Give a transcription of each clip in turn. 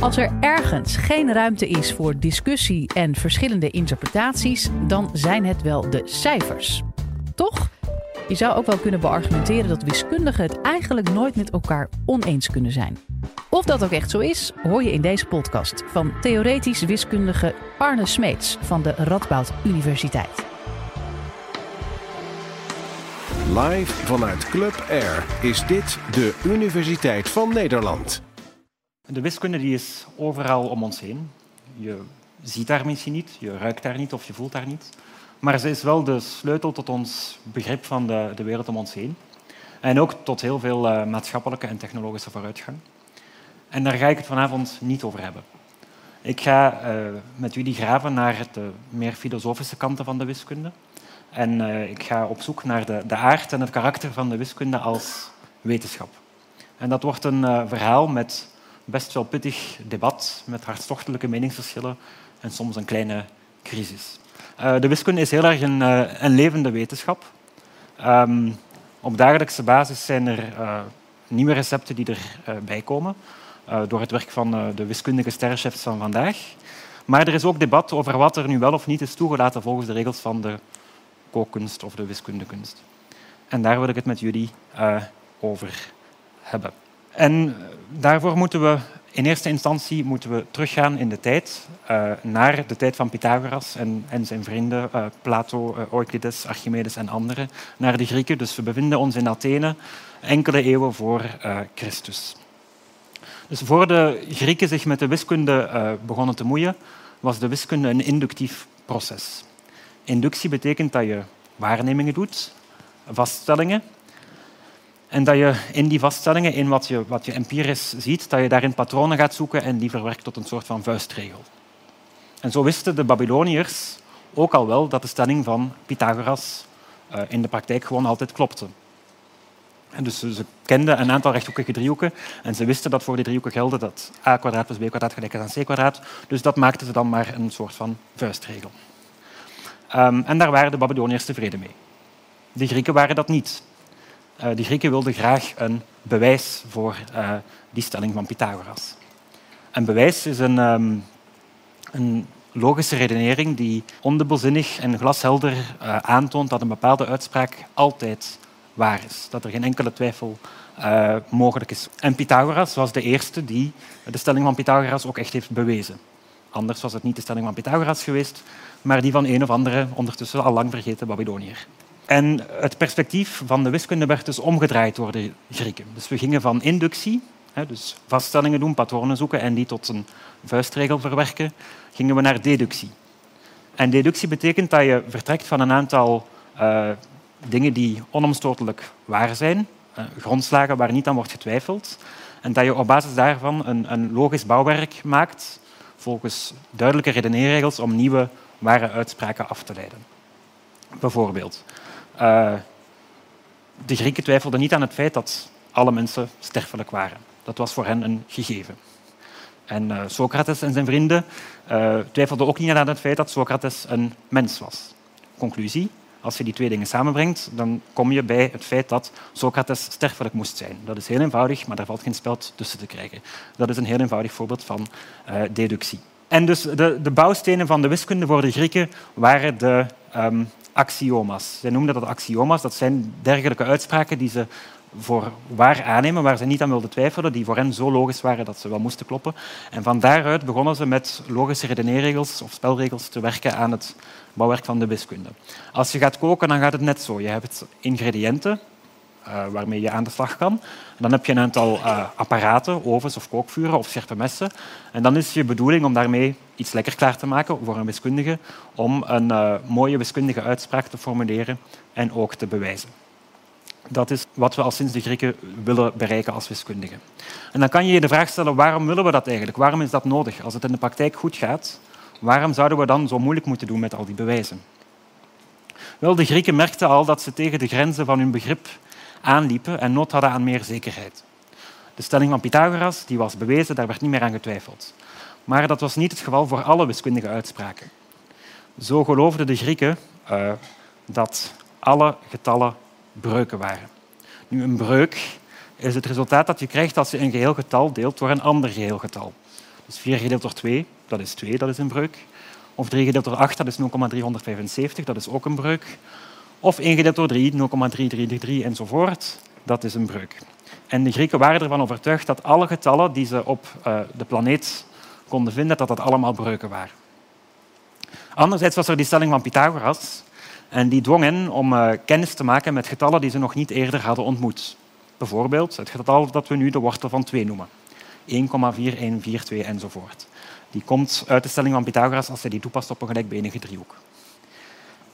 Als er ergens geen ruimte is voor discussie en verschillende interpretaties, dan zijn het wel de cijfers. Toch? Je zou ook wel kunnen beargumenteren dat wiskundigen het eigenlijk nooit met elkaar oneens kunnen zijn. Of dat ook echt zo is, hoor je in deze podcast van theoretisch wiskundige Arne Smeets van de Radboud Universiteit. Live vanuit Club Air is dit de Universiteit van Nederland. De wiskunde die is overal om ons heen. Je ziet daar misschien niet, je ruikt daar niet of je voelt daar niet. Maar ze is wel de sleutel tot ons begrip van de, de wereld om ons heen. En ook tot heel veel uh, maatschappelijke en technologische vooruitgang. En daar ga ik het vanavond niet over hebben. Ik ga uh, met jullie graven naar de meer filosofische kanten van de wiskunde. En uh, ik ga op zoek naar de, de aard en het karakter van de wiskunde als wetenschap. En dat wordt een verhaal met best wel pittig debat met hartstochtelijke meningsverschillen en soms een kleine crisis. Uh, de wiskunde is heel erg een, uh, een levende wetenschap. Um, op dagelijkse basis zijn er uh, nieuwe recepten die erbij komen door het werk van de wiskundige sterrenchefs van vandaag. Maar er is ook debat over wat er nu wel of niet is toegelaten volgens de regels van de kookkunst of de wiskundekunst. En daar wil ik het met jullie over hebben. En daarvoor moeten we in eerste instantie moeten we teruggaan in de tijd, uh, naar de tijd van Pythagoras en, en zijn vrienden, uh, Plato, uh, Euclides, Archimedes en anderen, naar de Grieken. Dus we bevinden ons in Athene, enkele eeuwen voor Christus. Dus voor de Grieken zich met de wiskunde begonnen te moeien, was de wiskunde een inductief proces. Inductie betekent dat je waarnemingen doet, vaststellingen, en dat je in die vaststellingen, in wat je, wat je empirisch ziet, dat je daarin patronen gaat zoeken en die verwerkt tot een soort van vuistregel. En zo wisten de Babyloniërs ook al wel dat de stelling van Pythagoras uh, in de praktijk gewoon altijd klopte. En dus ze kenden een aantal rechthoekige driehoeken en ze wisten dat voor die driehoeken geldde dat a kwadraat plus b kwadraat gelijk is aan c kwadraat. Dus dat maakten ze dan maar een soort van vuistregel. Um, en daar waren de Babyloniërs tevreden mee. De Grieken waren dat niet. Uh, de Grieken wilden graag een bewijs voor uh, die stelling van Pythagoras. Een bewijs is een, um, een logische redenering die ondubbelzinnig en glashelder uh, aantoont dat een bepaalde uitspraak altijd waar is. Dat er geen enkele twijfel mogelijk is. En Pythagoras was de eerste die de stelling van Pythagoras ook echt heeft bewezen. Anders was het niet de stelling van Pythagoras geweest, maar die van een of andere ondertussen al lang vergeten Babyloniër. En het perspectief van de wiskunde werd dus omgedraaid door de Grieken. Dus we gingen van inductie, dus vaststellingen doen, patronen zoeken en die tot een vuistregel verwerken, gingen we naar deductie. En deductie betekent dat je vertrekt van een aantal uh, dingen die onomstotelijk waar zijn, uh, grondslagen waar niet aan wordt getwijfeld, en dat je op basis daarvan een, een logisch bouwwerk maakt volgens duidelijke redeneerregels om nieuwe ware uitspraken af te leiden. Bijvoorbeeld, uh, de Grieken twijfelden niet aan het feit dat alle mensen sterfelijk waren. Dat was voor hen een gegeven. En uh, Socrates en zijn vrienden uh, twijfelden ook niet aan het feit dat Socrates een mens was. Conclusie, als je die twee dingen samenbrengt, dan kom je bij het feit dat Socrates sterfelijk moest zijn. Dat is heel eenvoudig, maar daar valt geen speld tussen te krijgen. Dat is een heel eenvoudig voorbeeld van deductie. En dus de, de, bouwstenen van de wiskunde voor de Grieken waren de um, axioma's. Zij noemden dat axioma's. Dat zijn dergelijke uitspraken die ze voor waar aannemen, waar ze niet aan wilden twijfelen, die voor hen zo logisch waren dat ze wel moesten kloppen. En van daaruit begonnen ze met logische redeneerregels of spelregels te werken aan het bouwwerk van de wiskunde. Als je gaat koken, dan gaat het net zo. Je hebt ingrediënten, waarmee je aan de slag kan. Dan heb je een aantal uh, apparaten, ovens of kookvuren of scherpe messen. En dan is je bedoeling om daarmee iets lekker klaar te maken voor een wiskundige, om een uh, mooie wiskundige uitspraak te formuleren en ook te bewijzen. Dat is wat we al sinds de Grieken willen bereiken als wiskundigen. En dan kan je je de vraag stellen, waarom willen we dat eigenlijk? Waarom is dat nodig? Als het in de praktijk goed gaat, waarom zouden we dan zo moeilijk moeten doen met al die bewijzen? Wel, de Grieken merkten al dat ze tegen de grenzen van hun begrip aanliepen en nood hadden aan meer zekerheid. De stelling van Pythagoras die was bewezen, daar werd niet meer aan getwijfeld. Maar dat was niet het geval voor alle wiskundige uitspraken. Zo geloofden de Grieken uh, dat alle getallen breuken waren. Nu, een breuk is het resultaat dat je krijgt als je een geheel getal deelt door een ander geheel getal. Dus 4 gedeeld door 2, dat is 2, dat is een breuk. Of 3 gedeeld door 8, dat is 0,375, dat is ook een breuk. Of 1 gedeeld door 3, 0,333 enzovoort, dat is een breuk. En de Grieken waren ervan overtuigd dat alle getallen die ze op uh, de planeet konden vinden, dat dat allemaal breuken waren. Anderzijds was er die stelling van Pythagoras, en die dwong hen om uh, kennis te maken met getallen die ze nog niet eerder hadden ontmoet. Bijvoorbeeld het getal dat we nu de wortel van 2 noemen. 1,4142 enzovoort. Die komt uit de stelling van Pythagoras als je die toepast op een gelijkbenige driehoek.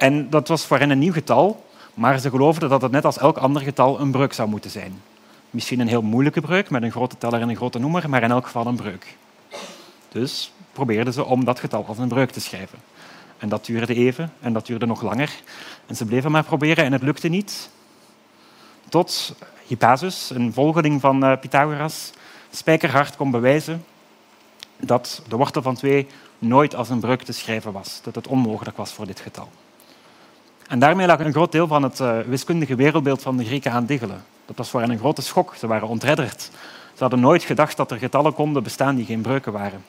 En dat was voor hen een nieuw getal, maar ze geloofden dat het net als elk ander getal een breuk zou moeten zijn. Misschien een heel moeilijke breuk met een grote teller en een grote noemer, maar in elk geval een breuk. Dus probeerden ze om dat getal als een breuk te schrijven. En dat duurde even en dat duurde nog langer. En ze bleven maar proberen en het lukte niet. Tot Hippasus, een volgeling van eh, Pythagoras, spijkerhard kon bewijzen dat de wortel van 2 nooit als een breuk te schrijven was. Dat het onmogelijk was voor dit getal. En daarmee lag een groot deel van het uh, wiskundige wereldbeeld van de Grieken aan diggelen. Dat was voor hen een grote schok. Ze waren ontredderd. Ze hadden nooit gedacht dat er getallen konden bestaan die geen breuken waren.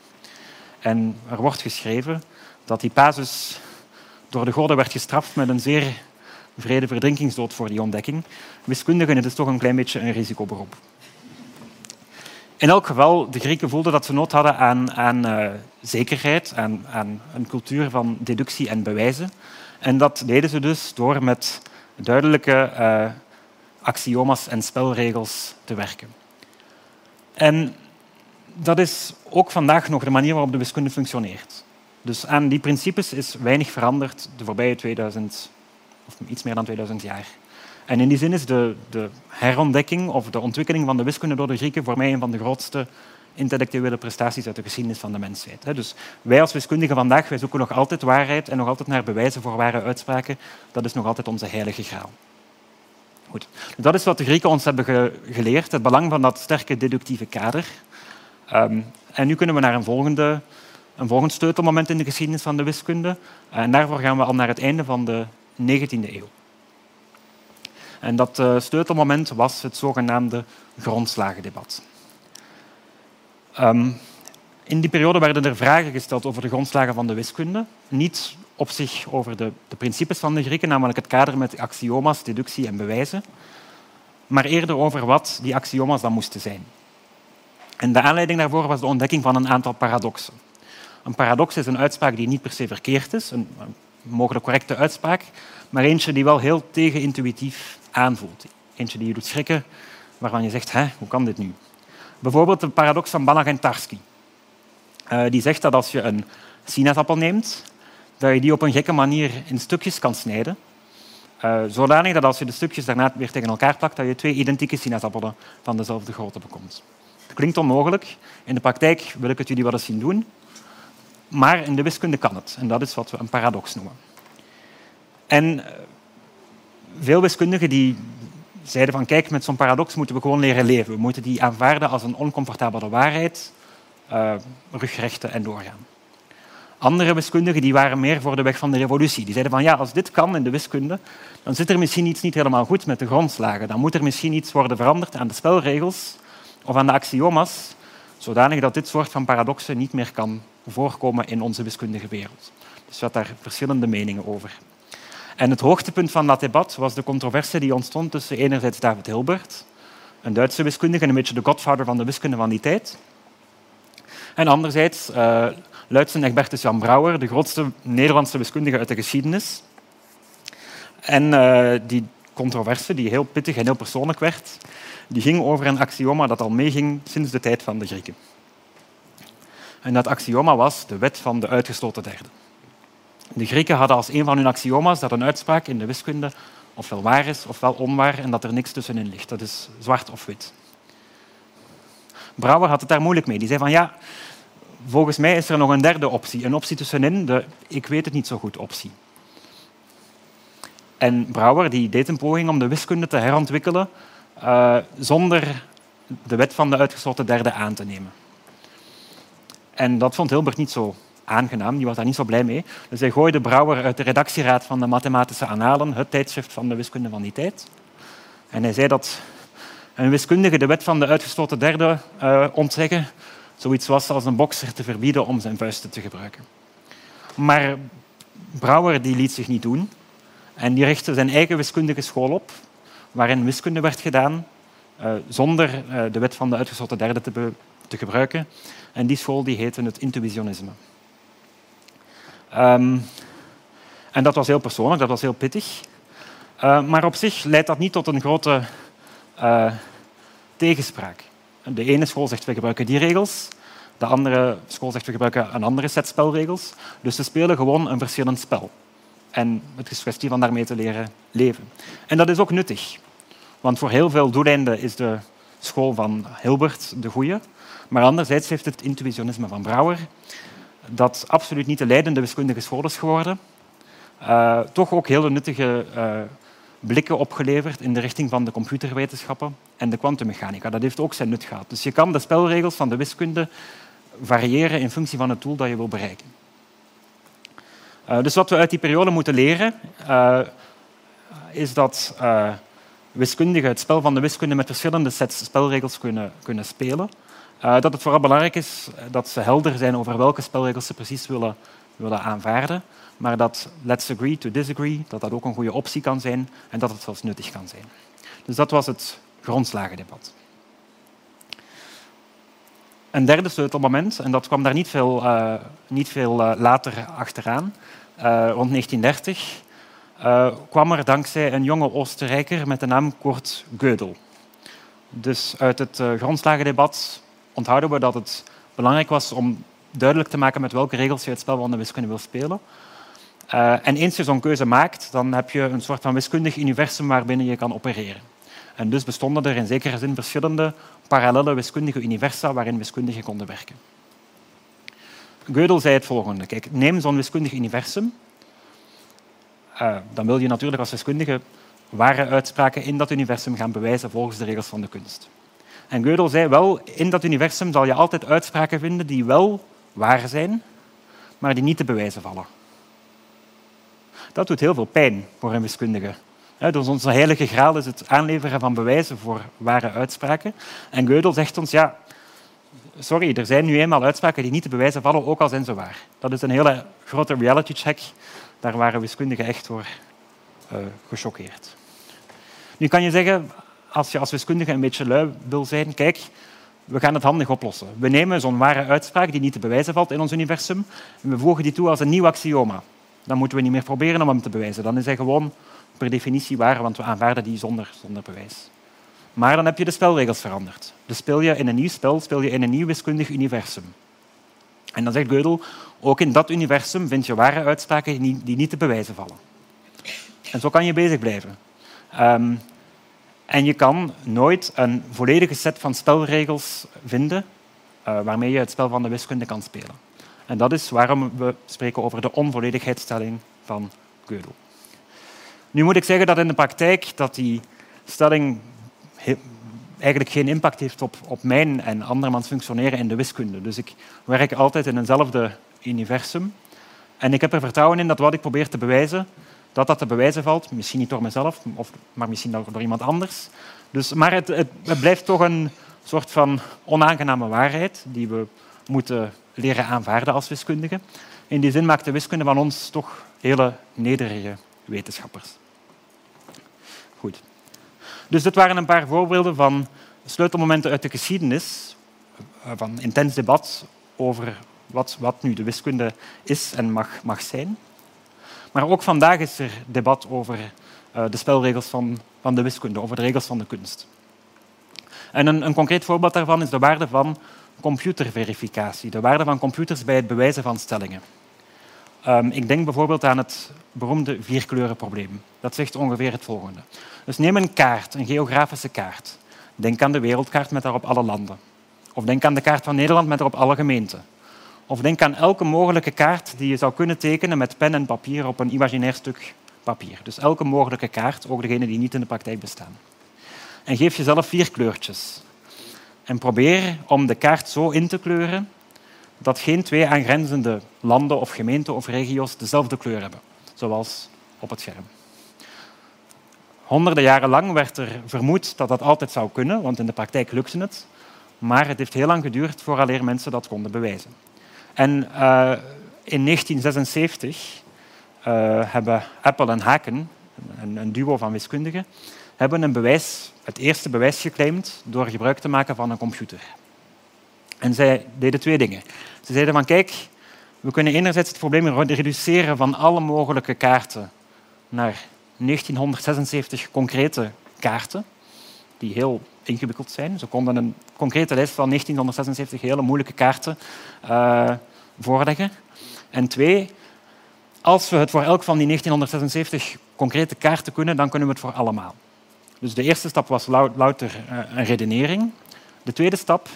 En er wordt geschreven dat Hippasus door de goden werd gestraft met een zeer vrede verdrinkingsdood voor die ontdekking. Wiskundigen, het is toch een klein beetje een risicoberoep. In elk geval, de Grieken voelden dat ze nood hadden aan, aan uh, zekerheid, aan, aan, een cultuur van deductie en bewijzen. En dat deden ze dus door met duidelijke uh, axioma's en spelregels te werken. En dat is ook vandaag nog de manier waarop de wiskunde functioneert. Dus aan die principes is weinig veranderd de voorbije 2000, of iets meer dan 2000 jaar. En in die zin is de, de herontdekking of de ontwikkeling van de wiskunde door de Grieken voor mij een van de grootste intellectuele prestaties uit de geschiedenis van de mensheid. Dus wij als wiskundigen vandaag wij zoeken nog altijd waarheid en nog altijd naar bewijzen voor ware uitspraken. Dat is nog altijd onze heilige graal. Goed. Dat is wat de Grieken ons hebben geleerd, het belang van dat sterke deductieve kader. Um, en nu kunnen we naar een volgende een volgend sleutelmoment in de geschiedenis van de wiskunde. En daarvoor gaan we al naar het einde van de 19e eeuw. En dat uh, sleutelmoment was het zogenaamde grondslagendebat. Um, in die periode werden er vragen gesteld over de grondslagen van de wiskunde. Niet op zich over de, de principes van de Grieken, namelijk het kader met axioma's, deductie en bewijzen, maar eerder over wat die axioma's dan moesten zijn. En de aanleiding daarvoor was de ontdekking van een aantal paradoxen. Een paradox is een uitspraak die niet per se verkeerd is, een, mogelijk correcte uitspraak, maar eentje die wel heel tegenintuïtief aanvoelt. Eentje die je doet schrikken, waarvan je zegt, Hè, hoe kan dit nu? Bijvoorbeeld de paradox van Banach en Tarski. Uh, die zegt dat als je een sinaasappel neemt, dat je die op een gekke manier in stukjes kan snijden. Uh, zodanig dat als je de stukjes daarna weer tegen elkaar plakt, dat je twee identieke sinaasappelen van dezelfde grootte bekomt. Het klinkt onmogelijk. In de praktijk wil ik het jullie wel eens zien doen. Maar in de wiskunde kan het. En dat is wat we een paradox noemen. En eh, veel wiskundigen die zeiden van kijk, met zo'n paradox moeten we gewoon leren leven. We moeten die aanvaarden als een oncomfortabele waarheid, uh, rugrechten en doorgaan. Andere wiskundigen die waren meer voor de weg van de revolutie. Die zeiden van ja, als dit kan in de wiskunde, dan zit er misschien iets niet helemaal goed met de grondslagen. Dan moet er misschien iets worden veranderd aan de spelregels of aan de axioma's, zodanig dat dit soort van paradoxen niet meer kan voorkomen in onze wiskundige wereld. Dus je had daar verschillende meningen over. En het hoogtepunt van dat debat was de controverse die ontstond tussen enerzijds David Hilbert, een Duitse wiskundige en een beetje de godvader van de wiskunde van die tijd, en anderzijds uh, Luitsen Egbertus Jan Brouwer, de grootste Nederlandse wiskundige uit de geschiedenis. En uh, die controverse, die heel pittig en heel persoonlijk werd, die ging over een axioma dat al meeging sinds de tijd van de Grieken. En dat axioma was de wet van de uitgesloten derde. De Grieken hadden als een van hun axioma's dat een uitspraak in de wiskunde ofwel waar is ofwel onwaar en dat er niks tussenin ligt. Dat is zwart of wit. Brouwer had het daar moeilijk mee. Die zei van ja, volgens mij is er nog een derde optie. Een optie tussenin, de ik weet het niet zo goed optie. En Brouwer die deed een poging om de wiskunde te herontwikkelen uh, zonder de wet van de uitgesloten derde aan te nemen. En dat vond Hilbert niet zo aangenaam, die was daar niet zo blij mee. Dus hij gooide Brouwer uit de redactieraad van de Mathematische Annalen, het tijdschrift van de wiskunde van die tijd. En hij zei dat een wiskundige de wet van de uitgesloten derde uh, ontzeggen zoiets was als een bokser te verbieden om zijn vuisten te gebruiken. Maar Brouwer die liet zich niet doen en die richtte zijn eigen wiskundige school op, waarin wiskunde werd gedaan uh, zonder uh, de wet van de uitgesloten derde te, te, gebruiken. En die school die heette het intuïtionisme. Um, en dat was heel persoonlijk, dat was heel pittig. Uh, maar op zich leidt dat niet tot een grote tegenspraak. De ene school zegt we gebruiken die regels, de andere school zegt we gebruiken een andere set spelregels. Dus ze spelen gewoon een verschillend spel. En het is kwestie van daarmee te leren leven. En dat is ook nuttig. Want voor heel veel doeleinden is de school van Hilbert de goede. Maar anderzijds heeft het intuïtionisme van Brouwer, dat absoluut niet de leidende wiskundige school is geworden, uh, toch ook hele nuttige uh, blikken opgeleverd in de richting van de computerwetenschappen en de kwantummechanica. Dat heeft ook zijn nut gehad. Dus je kan de spelregels van de wiskunde variëren in functie van het doel dat je wil bereiken. Uh, dus wat we uit die periode moeten leren, is dat wiskundigen het spel van de wiskunde met verschillende sets spelregels kunnen, kunnen spelen. Uh, dat het vooral belangrijk is dat ze helder zijn over welke spelregels ze precies willen, willen aanvaarden, maar dat let's agree to disagree, dat dat ook een goede optie kan zijn en dat het zelfs nuttig kan zijn. Dus dat was het grondslagendebat. Een derde sleutelmoment, en dat kwam daar niet veel, uh, niet veel later achteraan, rond 1930, uh, kwam er dankzij een jonge Oostenrijker met de naam Kurt Gödel. Dus uit het grondslagendebat onthouden we dat het belangrijk was om duidelijk te maken met welke regels je het spel van de wiskunde wil spelen. Uh, en eens je zo'n keuze maakt, dan heb je een soort van wiskundig universum waarbinnen je kan opereren. En dus bestonden er in zekere zin verschillende parallele wiskundige universa waarin wiskundigen konden werken. Gödel zei het volgende. Kijk, neem zo'n wiskundig universum uh, dan wil je natuurlijk als wiskundige ware uitspraken in dat universum gaan bewijzen volgens de regels van de kunst. En Gödel zei wel, in dat universum zal je altijd uitspraken vinden die wel waar zijn, maar die niet te bewijzen vallen. Dat doet heel veel pijn voor een wiskundige. Dus onze heilige graal is het aanleveren van bewijzen voor ware uitspraken. En Gödel zegt ons, ja, sorry, er zijn nu eenmaal uitspraken die niet te bewijzen vallen, ook al zijn ze waar. Dat is een hele grote reality check daar waren wiskundigen echt door uh, gechoqueerd. Nu kan je zeggen, als je als wiskundige een beetje lui wil zijn, kijk, we gaan het handig oplossen. We nemen zo'n ware uitspraak die niet te bewijzen valt in ons universum en we voegen die toe als een nieuw axioma. Dan moeten we niet meer proberen om hem te bewijzen. Dan is hij gewoon per definitie waar, want we aanvaarden die zonder, zonder bewijs. Maar dan heb je de spelregels veranderd. Dus speel je in een nieuw spel, speel je in een nieuw wiskundig universum. En dan zegt Gödel, ook in dat universum vind je ware uitspraken die niet te bewijzen vallen. En zo kan je bezig blijven. Um, en je kan nooit een volledige set van spelregels vinden uh, waarmee je het spel van de wiskunde kan spelen. En dat is waarom we spreken over de onvolledigheidsstelling van Gödel. Nu moet ik zeggen dat in de praktijk dat die stelling eigenlijk geen impact heeft op, op mijn en andermans functioneren in de wiskunde. Dus ik werk altijd in eenzelfde universum. En ik heb er vertrouwen in dat wat ik probeer te bewijzen, dat dat te bewijzen valt. Misschien niet door mezelf, of, maar misschien door, iemand anders. Dus, maar het, het, het blijft toch een soort van onaangename waarheid die we moeten leren aanvaarden als wiskundigen. In die zin maakt de wiskunde van ons toch hele nederige wetenschappers. Goed. Dus dit waren een paar voorbeelden van sleutelmomenten uit de geschiedenis, eh, van intens debat over wat, wat nu de wiskunde is en mag, mag zijn. Maar ook vandaag is er debat over uh, de spelregels van, de wiskunde, over de regels van de kunst. En een, concreet voorbeeld daarvan is de waarde van computerverificatie, de waarde van computers bij het bewijzen van stellingen. Um, ik denk bijvoorbeeld aan het beroemde vierkleurenprobleem. Dat zegt ongeveer het volgende. Dus neem een kaart, een geografische kaart. Denk aan de wereldkaart met daarop alle landen. Of denk aan de kaart van Nederland met daarop alle gemeenten. Of denk aan elke mogelijke kaart die je zou kunnen tekenen met pen en papier op een imaginair stuk papier. Dus elke mogelijke kaart, ook degene die niet in de praktijk bestaan. En geef jezelf vier kleurtjes. En probeer om de kaart zo in te kleuren dat geen twee aangrenzende landen of gemeenten of regio's dezelfde kleur hebben, zoals op het scherm. Honderden jaren lang werd er vermoed dat dat altijd zou kunnen, want in de praktijk lukte het. Maar het heeft heel lang geduurd vooraleer mensen dat konden bewijzen. En uh, in 1976 uh, hebben Apple en Haken, een, een, duo van wiskundigen, hebben een bewijs, het eerste bewijs geclaimd door gebruik te maken van een computer. En zij deden twee dingen. Ze zeiden van kijk, we kunnen enerzijds het probleem reduceren van alle mogelijke kaarten naar 1976 concrete kaarten, die heel ingewikkeld zijn. Ze konden een concrete lijst van 1976 hele moeilijke kaarten uh, voorleggen. En twee, als we het voor elk van die 1976 concrete kaarten kunnen, dan kunnen we het voor allemaal. Dus de eerste stap was louter uh, een redenering. De tweede stap,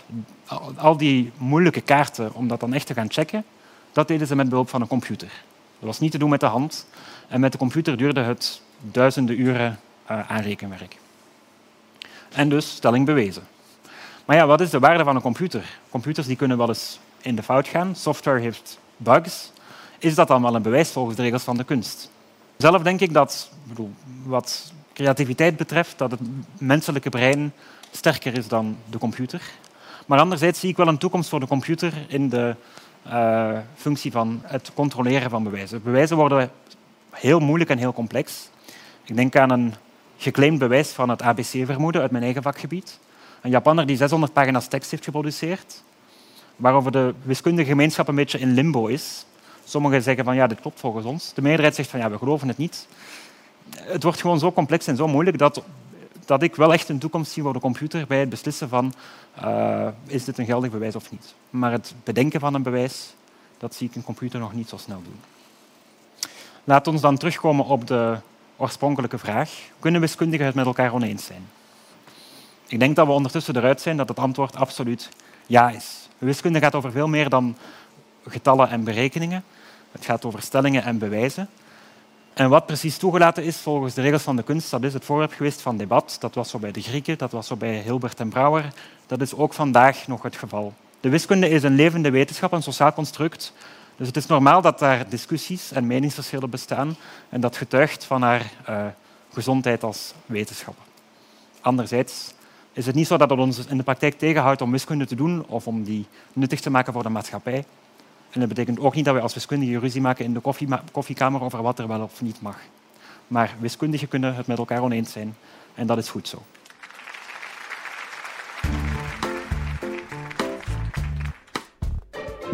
al die moeilijke kaarten, om dat dan echt te gaan checken, dat deden ze met behulp van een computer. Dat was niet te doen met de hand. En met de computer duurde het duizenden uren uh, aan rekenwerk. En dus stelling bewezen. Maar ja, wat is de waarde van een computer? Computers die kunnen wel eens in de fout gaan. Software heeft bugs. Is dat dan wel een bewijs volgens de regels van de kunst? Zelf denk ik dat, bedoel, wat creativiteit betreft, dat het menselijke brein sterker is dan de computer. Maar anderzijds zie ik wel een toekomst voor de computer in de uh, functie van het controleren van bewijzen. Bewijzen worden heel moeilijk en heel complex. Ik denk aan een geclaimd bewijs van het ABC-vermoeden uit mijn eigen vakgebied. Een Japanner die 600 pagina's tekst heeft geproduceerd, waarover de wiskundige gemeenschap een beetje in limbo is. Sommigen zeggen van ja, dit klopt volgens ons. De meerderheid zegt van ja, we geloven het niet. Het wordt gewoon zo complex en zo moeilijk dat, dat ik wel echt een toekomst zie voor de computer bij het beslissen van uh, is dit een geldig bewijs of niet. Maar het bedenken van een bewijs, dat zie ik een computer nog niet zo snel doen. Laat ons dan terugkomen op de oorspronkelijke vraag. Kunnen wiskundigen het met elkaar oneens zijn? Ik denk dat we ondertussen eruit zijn dat het antwoord absoluut ja is. Wiskunde gaat over veel meer dan getallen en berekeningen. Het gaat over stellingen en bewijzen. En wat precies toegelaten is volgens de regels van de kunst, dat is het voorwerp geweest van debat. Dat was zo bij de Grieken, dat was zo bij Hilbert en Brouwer. Dat is ook vandaag nog het geval. De wiskunde is een levende wetenschap, een sociaal construct. Dus het is normaal dat daar discussies en meningsverschillen bestaan en dat getuigt van haar uh, gezondheid als wetenschap. Anderzijds is het niet zo dat het ons in de praktijk tegenhoudt om wiskunde te doen of om die nuttig te maken voor de maatschappij. En dat betekent ook niet dat wij als wiskundigen ruzie maken in de koffiekamer over wat er wel of niet mag. Maar wiskundigen kunnen het met elkaar oneens zijn en dat is goed zo.